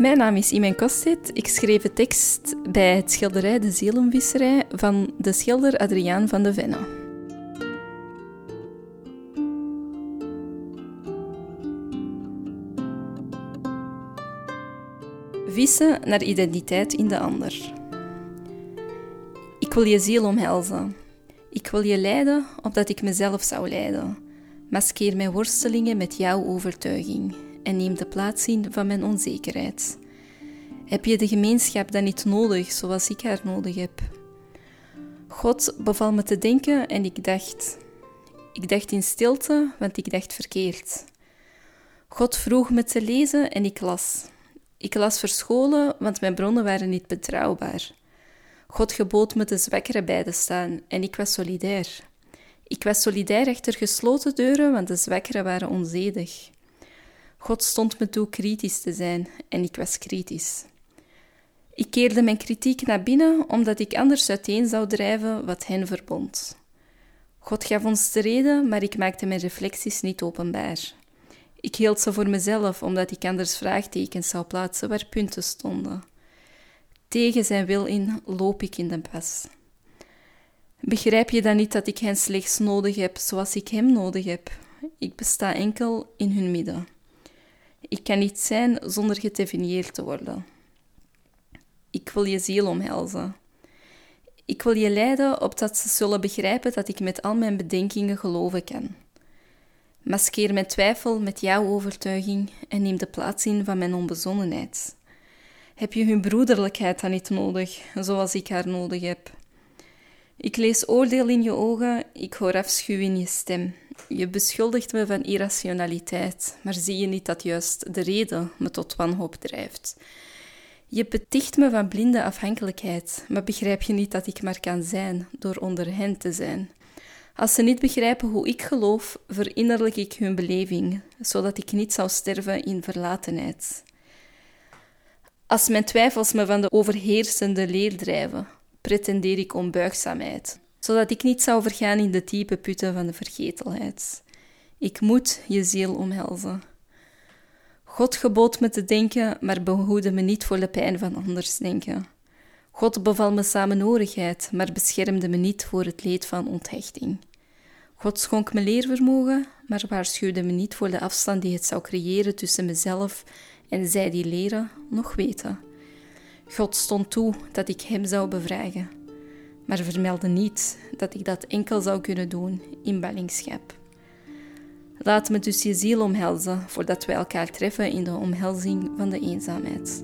Mijn naam is Imen Kostet. Ik schreef de tekst bij het schilderij De Zielenvisserij van de schilder Adriaan van de Venne. Vissen naar identiteit in de ander. Ik wil je ziel omhelzen. Ik wil je leiden opdat ik mezelf zou leiden. Maskeer mijn worstelingen met jouw overtuiging en neem de plaats in van mijn onzekerheid. Heb je de gemeenschap dan niet nodig zoals ik haar nodig heb? God beval me te denken en ik dacht. Ik dacht in stilte, want ik dacht verkeerd. God vroeg me te lezen en ik las. Ik las verscholen, want mijn bronnen waren niet betrouwbaar. God gebood me de zwakkeren bij te staan en ik was solidair. Ik was solidair achter gesloten deuren, want de zwakkeren waren onzedig. God stond me toe kritisch te zijn en ik was kritisch. Ik keerde mijn kritiek naar binnen omdat ik anders uiteen zou drijven wat hen verbond. God gaf ons de reden, maar ik maakte mijn reflecties niet openbaar. Ik hield ze voor mezelf omdat ik anders vraagtekens zou plaatsen waar punten stonden. Tegen zijn wil in loop ik in de pas. Begrijp je dan niet dat ik hen slechts nodig heb zoals ik hem nodig heb? Ik besta enkel in hun midden. Ik kan niet zijn zonder gedefinieerd te worden. Ik wil je ziel omhelzen. Ik wil je leiden opdat ze zullen begrijpen dat ik met al mijn bedenkingen geloven kan. Maskeer mijn twijfel met jouw overtuiging en neem de plaats in van mijn onbezonnenheid. Heb je hun broederlijkheid dan niet nodig, zoals ik haar nodig heb? Ik lees oordeel in je ogen, ik hoor afschuw in je stem. Je beschuldigt me van irrationaliteit, maar zie je niet dat juist de reden me tot wanhoop drijft? Je beticht me van blinde afhankelijkheid, maar begrijp je niet dat ik maar kan zijn door onder hen te zijn? Als ze niet begrijpen hoe ik geloof, verinnerlijk ik hun beleving, zodat ik niet zou sterven in verlatenheid. Als mijn twijfels me van de overheersende leer drijven, pretendeer ik onbuigzaamheid, zodat ik niet zou vergaan in de diepe putten van de vergetelheid. Ik moet je ziel omhelzen. God gebood me te denken, maar behoede me niet voor de pijn van anders denken. God beval me samenhorigheid, maar beschermde me niet voor het leed van onthechting. God schonk me leervermogen, maar waarschuwde me niet voor de afstand die het zou creëren tussen mezelf en zij die leren nog weten. God stond toe dat ik hem zou bevragen, maar vermeldde niet dat ik dat enkel zou kunnen doen in ballingschap. Laat me dus je ziel omhelzen voordat wij elkaar treffen in de omhelzing van de eenzaamheid.